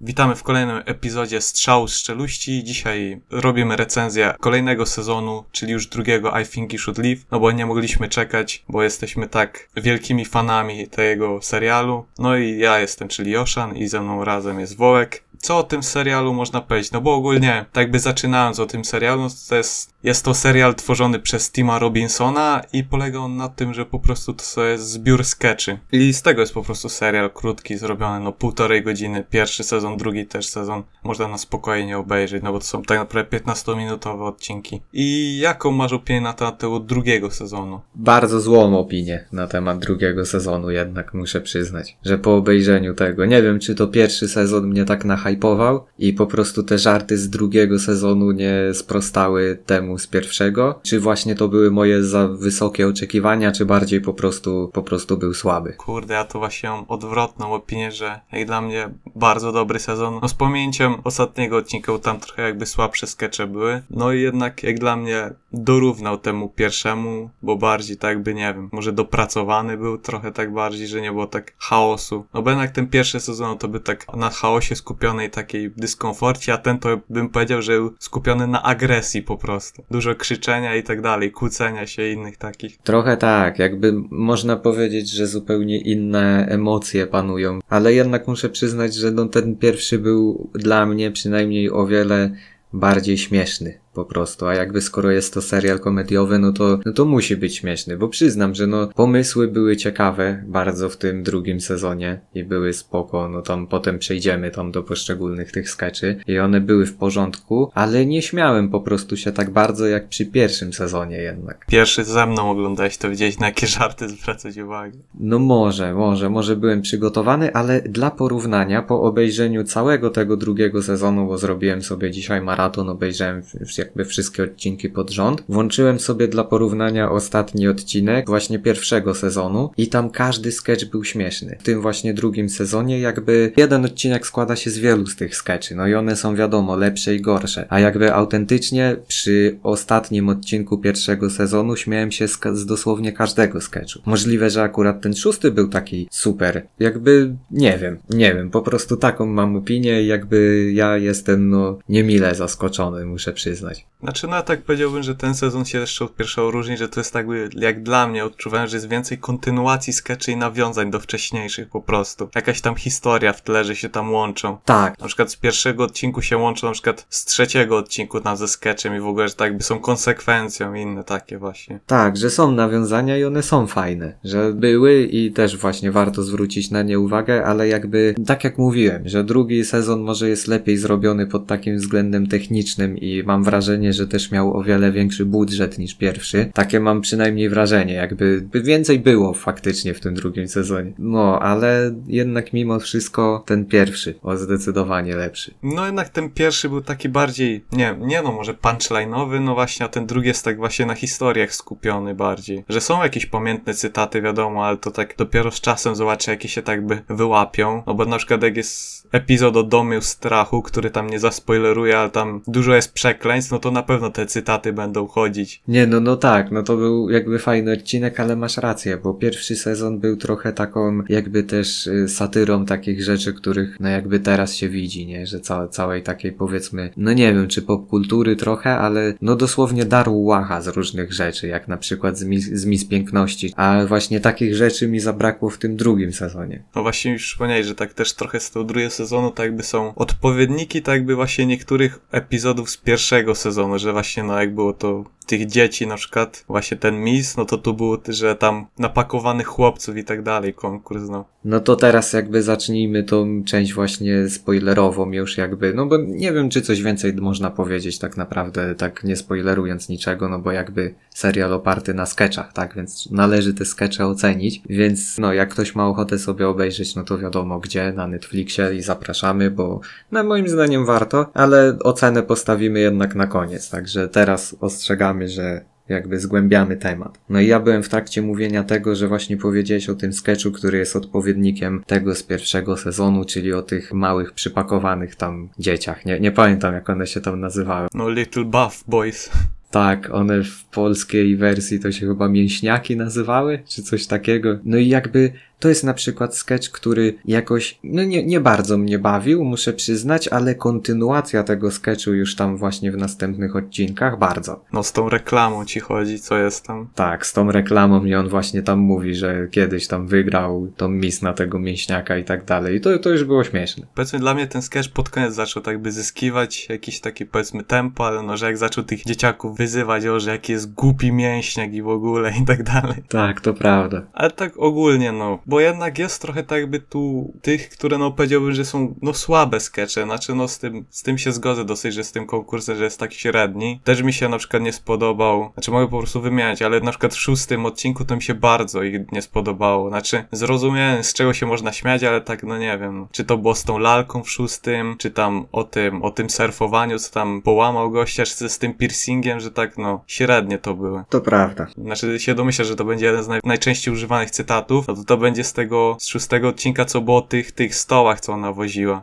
Witamy w kolejnym epizodzie Strzału z Czeluści. Dzisiaj robimy recenzję kolejnego sezonu, czyli już drugiego I Think You Should Leave, no bo nie mogliśmy czekać, bo jesteśmy tak wielkimi fanami tego serialu. No i ja jestem, czyli Joszan i ze mną razem jest Wołek co o tym serialu można powiedzieć? No bo ogólnie, tak by zaczynając o tym serialu, no to jest, jest to serial tworzony przez Tima Robinsona i polega on na tym, że po prostu to jest zbiór sketchy. I z tego jest po prostu serial krótki, zrobiony no półtorej godziny, pierwszy sezon, drugi też sezon. Można na spokojnie obejrzeć, no bo to są tak naprawdę 15-minutowe odcinki. I jaką masz opinię na temat tego drugiego sezonu? Bardzo złą opinię na temat drugiego sezonu jednak muszę przyznać, że po obejrzeniu tego, nie wiem czy to pierwszy sezon mnie tak na hypował i po prostu te żarty z drugiego sezonu nie sprostały temu z pierwszego? Czy właśnie to były moje za wysokie oczekiwania, czy bardziej po prostu, po prostu był słaby? Kurde, ja to właśnie mam odwrotną opinię, że jak dla mnie bardzo dobry sezon. No z pominięciem ostatniego odcinka, bo tam trochę jakby słabsze skecze były. No i jednak jak dla mnie dorównał temu pierwszemu, bo bardziej tak jakby, nie wiem, może dopracowany był trochę tak bardziej, że nie było tak chaosu. No bo jednak ten pierwszy sezon no to by tak na chaosie skupiony i takiej dyskomforcie, a ten to bym powiedział, że był skupiony na agresji po prostu. Dużo krzyczenia i tak dalej, kłócenia się i innych takich. Trochę tak, jakby można powiedzieć, że zupełnie inne emocje panują, ale jednak muszę przyznać, że no ten pierwszy był dla mnie przynajmniej o wiele bardziej śmieszny po prostu, a jakby skoro jest to serial komediowy, no to, no to musi być śmieszny, bo przyznam, że no pomysły były ciekawe bardzo w tym drugim sezonie i były spoko, no tam potem przejdziemy tam do poszczególnych tych skeczy i one były w porządku, ale nie śmiałem po prostu się tak bardzo jak przy pierwszym sezonie jednak. Pierwszy ze mną oglądałeś, to widzieć na jakie żarty zwracać uwagę. No może, może, może byłem przygotowany, ale dla porównania po obejrzeniu całego tego drugiego sezonu, bo zrobiłem sobie dzisiaj maraton, obejrzałem jakby wszystkie odcinki pod rząd. Włączyłem sobie dla porównania ostatni odcinek właśnie pierwszego sezonu i tam każdy sketch był śmieszny. W tym właśnie drugim sezonie jakby jeden odcinek składa się z wielu z tych sketchy, no i one są wiadomo lepsze i gorsze, a jakby autentycznie przy ostatnim odcinku pierwszego sezonu śmiałem się z, z dosłownie każdego sketchu. Możliwe, że akurat ten szósty był taki super. Jakby nie wiem, nie wiem, po prostu taką mam opinię i jakby ja jestem no niemile zaskoczony, muszę przyznać. Znaczy, no tak powiedziałbym, że ten sezon się jeszcze od pierwszego różni, że to jest tak jak dla mnie, odczuwałem, że jest więcej kontynuacji skeczy i nawiązań do wcześniejszych po prostu. Jakaś tam historia w tle, że się tam łączą. Tak. Na przykład z pierwszego odcinku się łączą, na przykład z trzeciego odcinku tam ze sketchem i w ogóle, że tak by są konsekwencją i inne takie właśnie. Tak, że są nawiązania i one są fajne, że były i też właśnie warto zwrócić na nie uwagę, ale jakby, tak jak mówiłem, że drugi sezon może jest lepiej zrobiony pod takim względem technicznym i mam wrażenie, wrażenie, że też miał o wiele większy budżet niż pierwszy. Takie mam przynajmniej wrażenie, jakby więcej było faktycznie w tym drugim sezonie. No, ale jednak mimo wszystko ten pierwszy o zdecydowanie lepszy. No jednak ten pierwszy był taki bardziej, nie, nie no może punchline'owy, no właśnie, a ten drugi jest tak właśnie na historiach skupiony bardziej. Że są jakieś pamiętne cytaty, wiadomo, ale to tak dopiero z czasem zobaczę, jakie się tak by wyłapią. No bo na przykład jak jest epizod o Domu Strachu, który tam nie zaspoileruje, ale tam dużo jest przekleństw, no no to na pewno te cytaty będą chodzić. Nie, no no tak, no to był jakby fajny odcinek, ale masz rację, bo pierwszy sezon był trochę taką jakby też y, satyrą takich rzeczy, których no jakby teraz się widzi, nie, że ca całej takiej powiedzmy, no nie wiem, czy popkultury trochę, ale no dosłownie darł łacha z różnych rzeczy, jak na przykład z mis, z mis piękności, a właśnie takich rzeczy mi zabrakło w tym drugim sezonie. No właśnie już wspomniałeś, że tak też trochę z tego drugiego sezonu tak jakby są odpowiedniki tak jakby właśnie niektórych epizodów z pierwszego sezonu że właśnie no jak było to tych dzieci na przykład, właśnie ten mis, no to tu było, że tam napakowanych chłopców i tak dalej konkurs, no. No to teraz jakby zacznijmy tą część właśnie spoilerową już jakby, no bo nie wiem czy coś więcej można powiedzieć tak naprawdę, tak nie spoilerując niczego, no bo jakby serial oparty na sketchach, tak, więc należy te skecze ocenić, więc no jak ktoś ma ochotę sobie obejrzeć, no to wiadomo gdzie, na Netflixie i zapraszamy, bo no moim zdaniem warto, ale ocenę postawimy jednak na koniec, także teraz ostrzegamy że jakby zgłębiamy temat. No i ja byłem w trakcie mówienia tego, że właśnie powiedziałeś o tym sketchu, który jest odpowiednikiem tego z pierwszego sezonu, czyli o tych małych, przypakowanych tam dzieciach. Nie, nie pamiętam, jak one się tam nazywały. No, Little Buff Boys. Tak, one w polskiej wersji to się chyba mięśniaki nazywały, czy coś takiego. No i jakby To jest na przykład sketch, który jakoś, no nie, nie bardzo mnie bawił, muszę przyznać, ale kontynuacja tego sketchu już tam właśnie w następnych odcinkach bardzo. No z tą reklamą ci chodzi, co jest tam. Tak, z tą reklamą i on właśnie tam mówi, że kiedyś tam wygrał tą mis na tego mięśniaka i tak dalej. I to, to już było śmieszne. Powiedzmy, dla mnie ten sketch pod koniec zaczął tak by zyskiwać jakiś taki, powiedzmy, tempo, ale no, że jak zaczął tych dzieciaków wyzywać, o, że jaki jest głupi mięśniak i w ogóle i tak dalej. Tak, to prawda. Ale tak ogólnie, no, bo jednak jest trochę tak jakby tu tych, które no powiedziałbym, że są no słabe skecze, znaczy no z tym, z tym się zgodzę dosyć, że z tym konkursem, że jest taki średni. Też mi się na przykład nie spodobał, znaczy mogę po prostu wymieniać, ale na przykład w szóstym odcinku to mi się bardzo ich nie spodobało. Znaczy zrozumiałem z czego się można śmiać, ale tak no nie wiem, czy to było z tą lalką w szóstym, czy tam o tym, o tym surfowaniu, co tam połamał gościa, czy z tym piercingiem, że tak no średnie to były. To prawda. Znaczy się domyślę, że to będzie jeden z naj najczęściej używanych cytatów, no to to będzie z tego, z szóstego odcinka, co było o tych, tych stołach, co ona woziła.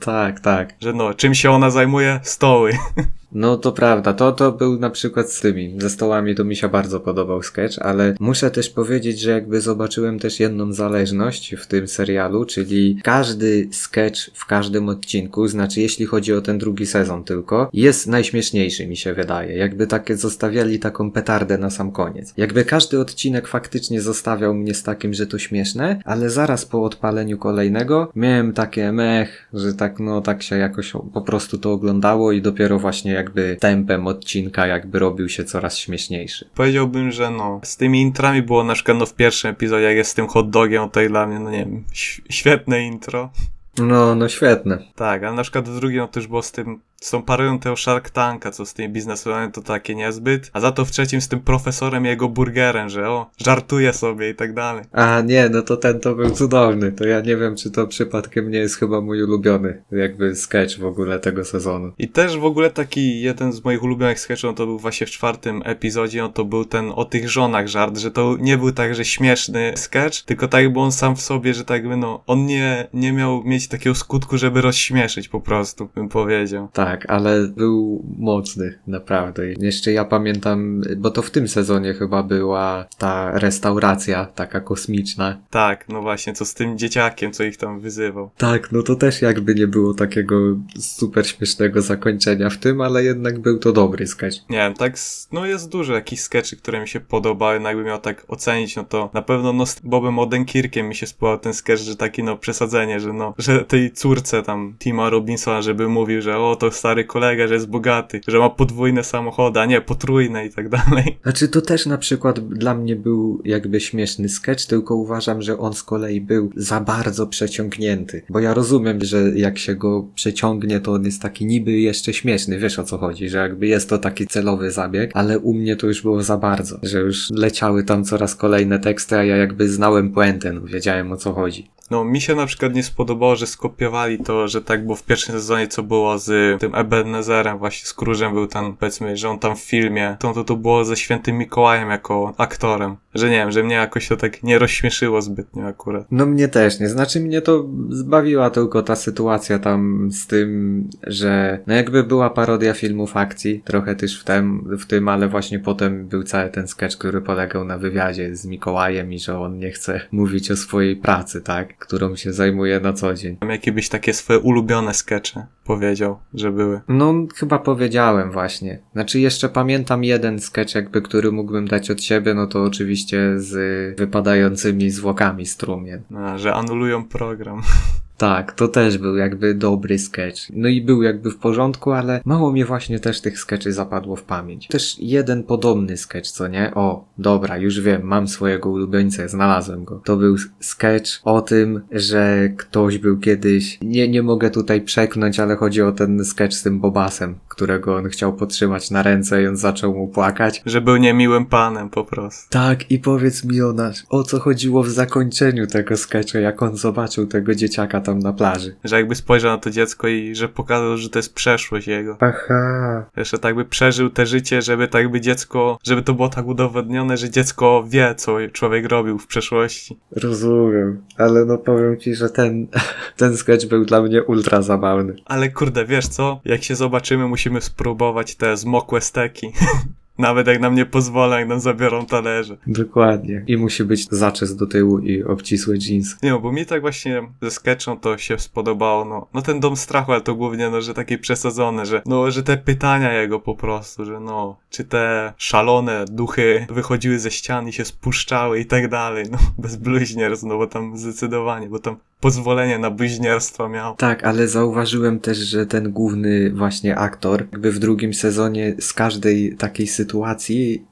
Tak, tak. Że no, czym się ona zajmuje? Stoły. No to prawda, to, to był na przykład z tymi, ze stołami to mi się bardzo podobał sketch, ale muszę też powiedzieć, że jakby zobaczyłem też jedną zależność w tym serialu, czyli każdy sketch w każdym odcinku, znaczy jeśli chodzi o ten drugi sezon tylko, jest najśmieszniejszy mi się wydaje, jakby takie zostawiali taką petardę na sam koniec. Jakby każdy odcinek faktycznie zostawiał mnie z takim, że to śmieszne, ale zaraz po odpaleniu kolejnego miałem takie mech, że tak no tak się jakoś po prostu to oglądało i dopiero właśnie jakby tempem odcinka jakby robił się coraz śmieszniejszy. Powiedziałbym, że no, z tymi intrami było na przykład no w pierwszym epizodzie, jak jest z tym hot dogiem, to dla mnie, no nie wiem, świetne intro. No, no świetne. Tak, ale na przykład w drugim no to już było z tym z tą parodią tego Shark Tanka, co z tymi biznesmenami to takie niezbyt, a za to w trzecim z tym profesorem i jego burgerem, że o, żartuje sobie i tak dalej. A nie, no to ten to był cudowny, to ja nie wiem, czy to przypadkiem nie jest chyba mój ulubiony, jakby sketch w ogóle tego sezonu. I też w ogóle taki jeden z moich ulubionych sketchów, no to był właśnie w czwartym epizodzie, no to był ten o tych żonach żart, że to nie był tak, że śmieszny sketch, tylko tak jakby on sam w sobie, że tak jakby no, on nie, nie miał mieć takiego skutku, żeby rozśmieszyć po prostu, bym powiedział. Tak. Tak, ale był mocny, naprawdę. Jeszcze ja pamiętam, bo to w tym sezonie chyba była ta restauracja taka kosmiczna. Tak, no właśnie, co z tym dzieciakiem, co ich tam wyzywał. Tak, no to też jakby nie było takiego super śmiesznego zakończenia w tym, ale jednak był to dobry sketch. Nie wiem, tak, no jest dużo jakichś sketchy, które mi się podobały, no jakbym miał tak ocenić, no to na pewno no z Bobem Odenkirkiem mi się spodobał ten sketch, że taki no przesadzenie, że no, że tej córce tam Tima Robinsona, żeby mówił, że o, to stary kolega, że jest bogaty, że ma podwójne samochody, a nie potrójne i tak dalej. Znaczy to też na przykład dla mnie był jakby śmieszny sketch, tylko uważam, że on z kolei był za bardzo przeciągnięty. Bo ja rozumiem, że jak się go przeciągnie, to on jest taki niby jeszcze śmieszny, wiesz o co chodzi, że jakby jest to taki celowy zabieg, ale u mnie to już było za bardzo, że już leciały tam coraz kolejne teksty, a ja jakby znałem puentę, no wiedziałem o co chodzi. No, mi się na przykład nie spodobało, że skopiowali to, że tak było w pierwszym sezonie, co było z tym Ebenezerem, właśnie z Króżem był tam, powiedzmy, że on tam w filmie, to to, to było ze Świętym Mikołajem jako aktorem. Że nie wiem, że mnie jakoś to tak nie rozśmieszyło zbytnio akurat. No mnie też nie, znaczy mnie to zbawiła tylko ta sytuacja tam z tym, że no jakby była parodia filmów akcji, trochę też w tym, w tym, ale właśnie potem był cały ten sketch, który polegał na wywiadzie z Mikołajem i że on nie chce mówić o swojej pracy, tak? Którą się zajmuje na co dzień. Jakie byś takie swoje ulubione skecze powiedział, że były? No, chyba powiedziałem właśnie. Znaczy, jeszcze pamiętam jeden sketch, jakby, który mógłbym dać od siebie, no to oczywiście z wypadającymi zwłokami strumien. A, że anulują program. Tak, to też był jakby dobry sketch. No i był jakby w porządku, ale mało mi właśnie też tych sketchy zapadło w pamięć. Też jeden podobny sketch, co nie? O, dobra, już wiem, mam swojego ulubieńca, znalazłem go. To był sketch o tym, że ktoś był kiedyś, nie, nie mogę tutaj przeknąć, ale chodzi o ten sketch z tym Bobasem, którego on chciał potrzymać na ręce i on zaczął mu płakać. Że był niemiłym panem po prostu. Tak, i powiedz mi ona, o co chodziło w zakończeniu tego sketchu, jak on zobaczył tego dzieciaka tam na plaży. Że jakby spojrzał na to dziecko i że pokazał, że to jest przeszłość jego. Aha. Jeszcze tak by przeżył te życie, żeby tak by dziecko, żeby to było tak udowodnione, że dziecko wie, co człowiek robił w przeszłości. Rozumiem, ale no powiem ci, że ten, ten sketch był dla mnie ultra zabawny. Ale kurde, wiesz co? Jak się zobaczymy, musimy spróbować te zmokłe steki. Nawet jak nam nie pozwolą, jak nam zabiorą talerze. Dokładnie. I musi być zaczes do tyłu i obcisłe jeansy. Nie, bo mi tak właśnie ze sketchą to się spodobało, no, no ten Dom Strachu, ale to głównie, no, że takie przesadzone, że, no, że te pytania jego po prostu, że no, czy te szalone duchy wychodziły ze ścian i się spuszczały i tak dalej, no, bez bluźnierstw, no, bo tam zdecydowanie, bo tam pozwolenie na bluźnierstwo miał. Tak, ale zauważyłem też, że ten główny właśnie aktor, jakby w drugim sezonie z każdej takiej sytuacji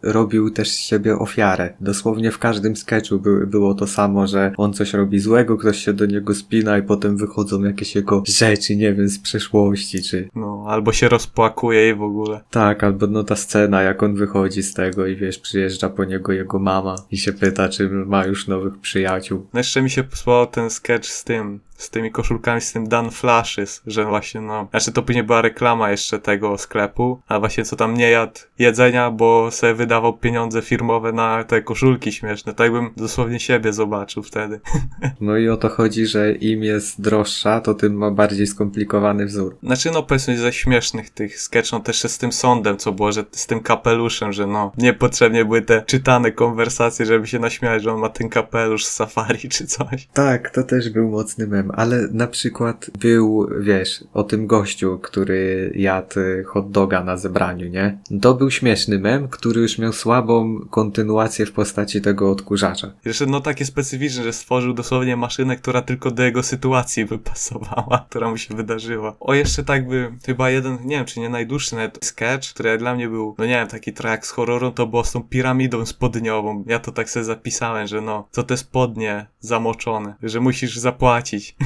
robił też siebie ofiarę. Dosłownie w każdym sketchu by, było to samo, że on coś robi złego, ktoś się do niego spina i potem wychodzą jakieś jego rzeczy, nie wiem, z przeszłości, czy... No, albo się rozpłakuje i w ogóle. Tak, albo no ta scena, jak on wychodzi z tego i wiesz, przyjeżdża po niego jego mama i się pyta, czy ma już nowych przyjaciół. No jeszcze mi się spodobał ten sketch z tym, z tymi koszulkami, z tym Dan Flashes, że właśnie no, znaczy to później była reklama jeszcze tego sklepu, a właśnie co tam nie jadł jedzenia, bo sobie wydawał pieniądze firmowe na te koszulki śmieszne, tak bym dosłownie siebie zobaczył wtedy. No i o to chodzi, że im jest droższa, to tym ma bardziej skomplikowany wzór. Znaczy no powiedzmy ze śmiesznych tych sketch, no też z tym sądem, co było, że z tym kapeluszem, że no niepotrzebnie były te czytane konwersacje, żeby się naśmiać, że on ma ten kapelusz z safari czy coś. Tak, to też był mocny mem, ale na przykład był, wiesz, o tym gościu, który jadł hot doga na zebraniu, nie? To był śmieszny mem, który już miał słabą kontynuację w postaci tego odkurzacza. Jeszcze no takie specyficzne, że stworzył dosłownie maszynę, która tylko do jego sytuacji by pasowała, która mu się wydarzyła. O, jeszcze tak by, chyba jeden, nie wiem, czy nie najdłuższy nawet sketch, który dla mnie był, no nie wiem, taki track z horroru, to było z tą piramidą spodniową. Ja to tak sobie zapisałem, że no, co te spodnie zamoczone, że musisz zapłacić.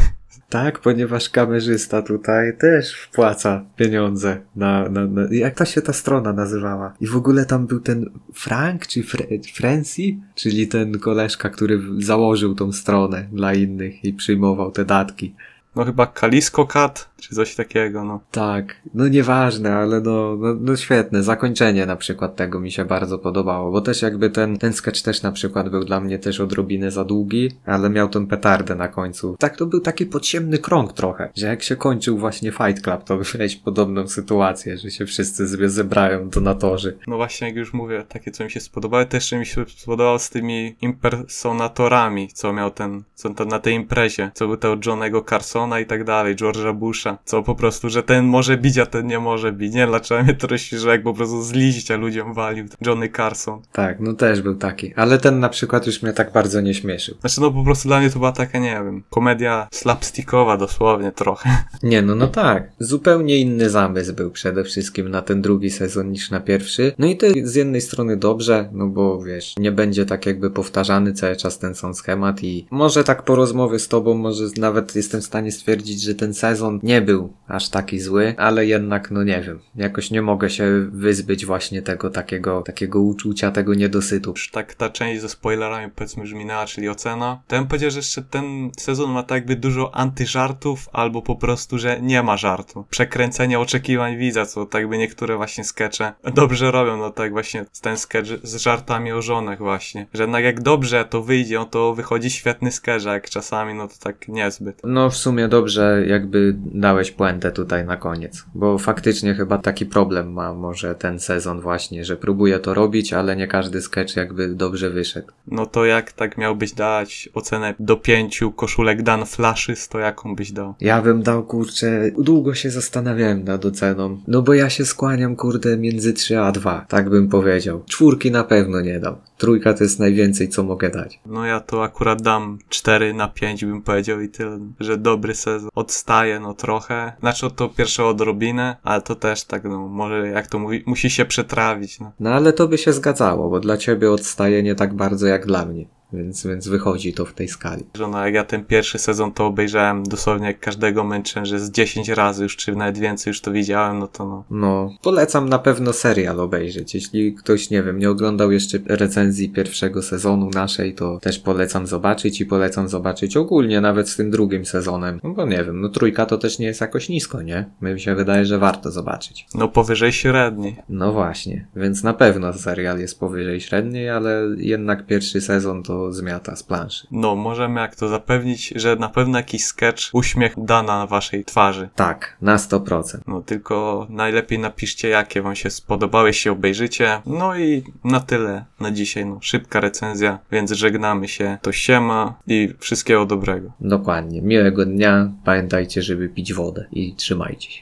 Tak, ponieważ kamerzysta tutaj też wpłaca pieniądze na, na, na... Jak ta się ta strona nazywała? I w ogóle tam był ten Frank, czy Fre Francie? Czyli ten koleżka, który założył tą stronę dla innych i przyjmował te datki. No chyba Kalisko Cat, czy coś takiego, no. Tak, no nieważne, ale no, no, no świetne. Zakończenie na przykład tego mi się bardzo podobało, bo też jakby ten, ten sketch też na przykład był dla mnie też odrobinę za długi, ale miał tą petardę na końcu. Tak, to był taki podziemny krąg trochę, że jak się kończył właśnie Fight Club, to miałeś podobną sytuację, że się wszyscy sobie zebrają donatorzy. No właśnie, jak już mówię, takie co mi się spodobały, też jeszcze mi się spodobało z tymi impersonatorami, co miał ten, co ten na tej imprezie, co był tego Johnego Carsona i tak dalej, George'a Busha, co po prostu, że ten może bić, a ten nie może bić. Nie, dlaczego mnie to że jak po prostu z liścia ludziom walił Johnny Carson. Tak, no też był taki, ale ten na przykład już mnie tak bardzo nie śmieszył. Znaczy no po prostu dla mnie to była taka, nie wiem, komedia slapstickowa dosłownie trochę. Nie, no no tak. Zupełnie inny zamysł był przede wszystkim na ten drugi sezon niż na pierwszy. No i to z jednej strony dobrze, no bo wiesz, nie będzie tak jakby powtarzany cały czas ten sam schemat i może tak po rozmowie z tobą, może nawet jestem w stanie stwierdzić, że ten sezon nie był aż taki zły, ale jednak no nie wiem, jakoś nie mogę się wyzbyć właśnie tego takiego, takiego uczucia, tego niedosytu. Tak ta część ze spoilerami powiedzmy już minęła, czyli ocena. To ja bym powiedział, że jeszcze ten sezon ma tak jakby dużo antyżartów, albo po prostu, że nie ma żartu. Przekręcenie oczekiwań widza, co tak by niektóre właśnie skecze dobrze robią, no tak właśnie ten sketch z żartami o żonach właśnie. Że jednak jak dobrze to wyjdzie, no to wychodzi świetny sketch, jak czasami no to tak niezbyt. No w sumie dobrze jakby dałeś puentę tutaj na koniec, bo faktycznie chyba taki problem ma może ten sezon właśnie, że próbuje to robić, ale nie każdy sketch jakby dobrze wyszedł. No to jak tak miałbyś dać ocenę do pięciu koszulek Dan Flashes, to jaką byś dał? Ja bym dał kurczę, długo się zastanawiałem nad oceną, no bo ja się skłaniam kurde między 3 a 2, tak bym powiedział. Czwórki na pewno nie dał. Trójka to jest najwięcej, co mogę dać. No ja to akurat dam 4 na 5 bym powiedział i tyle, że dobry sezon. Odstaje no trochę, znaczy to pierwsze odrobinę, ale to też tak no, może jak to mówi, musi się przetrawić no. No ale to by się zgadzało, bo dla ciebie odstaje nie tak bardzo jak dla mnie. Więc, więc wychodzi to w tej skali. No, jak ja ten pierwszy sezon to obejrzałem dosłownie jak każdego męczę, że z 10 razy już, czy nawet więcej już to widziałem, no to no. No, polecam na pewno serial obejrzeć. Jeśli ktoś, nie wiem, nie oglądał jeszcze recenzji pierwszego sezonu naszej, to też polecam zobaczyć i polecam zobaczyć ogólnie nawet z tym drugim sezonem. No bo nie wiem, no trójka to też nie jest jakoś nisko, nie? Mi się wydaje, że warto zobaczyć. No powyżej średniej. No właśnie, więc na pewno serial jest powyżej średniej, ale jednak pierwszy sezon to to zmiata z planszy. No, możemy jak to zapewnić, że na pewno jakiś sketch, uśmiech da na waszej twarzy. Tak, na 100%. No, tylko najlepiej napiszcie, jakie wam się spodobały, jeśli obejrzycie. No i na tyle na dzisiaj. No, szybka recenzja, więc żegnamy się. To siema i wszystkiego dobrego. Dokładnie. Miłego dnia. Pamiętajcie, żeby pić wodę i trzymajcie się.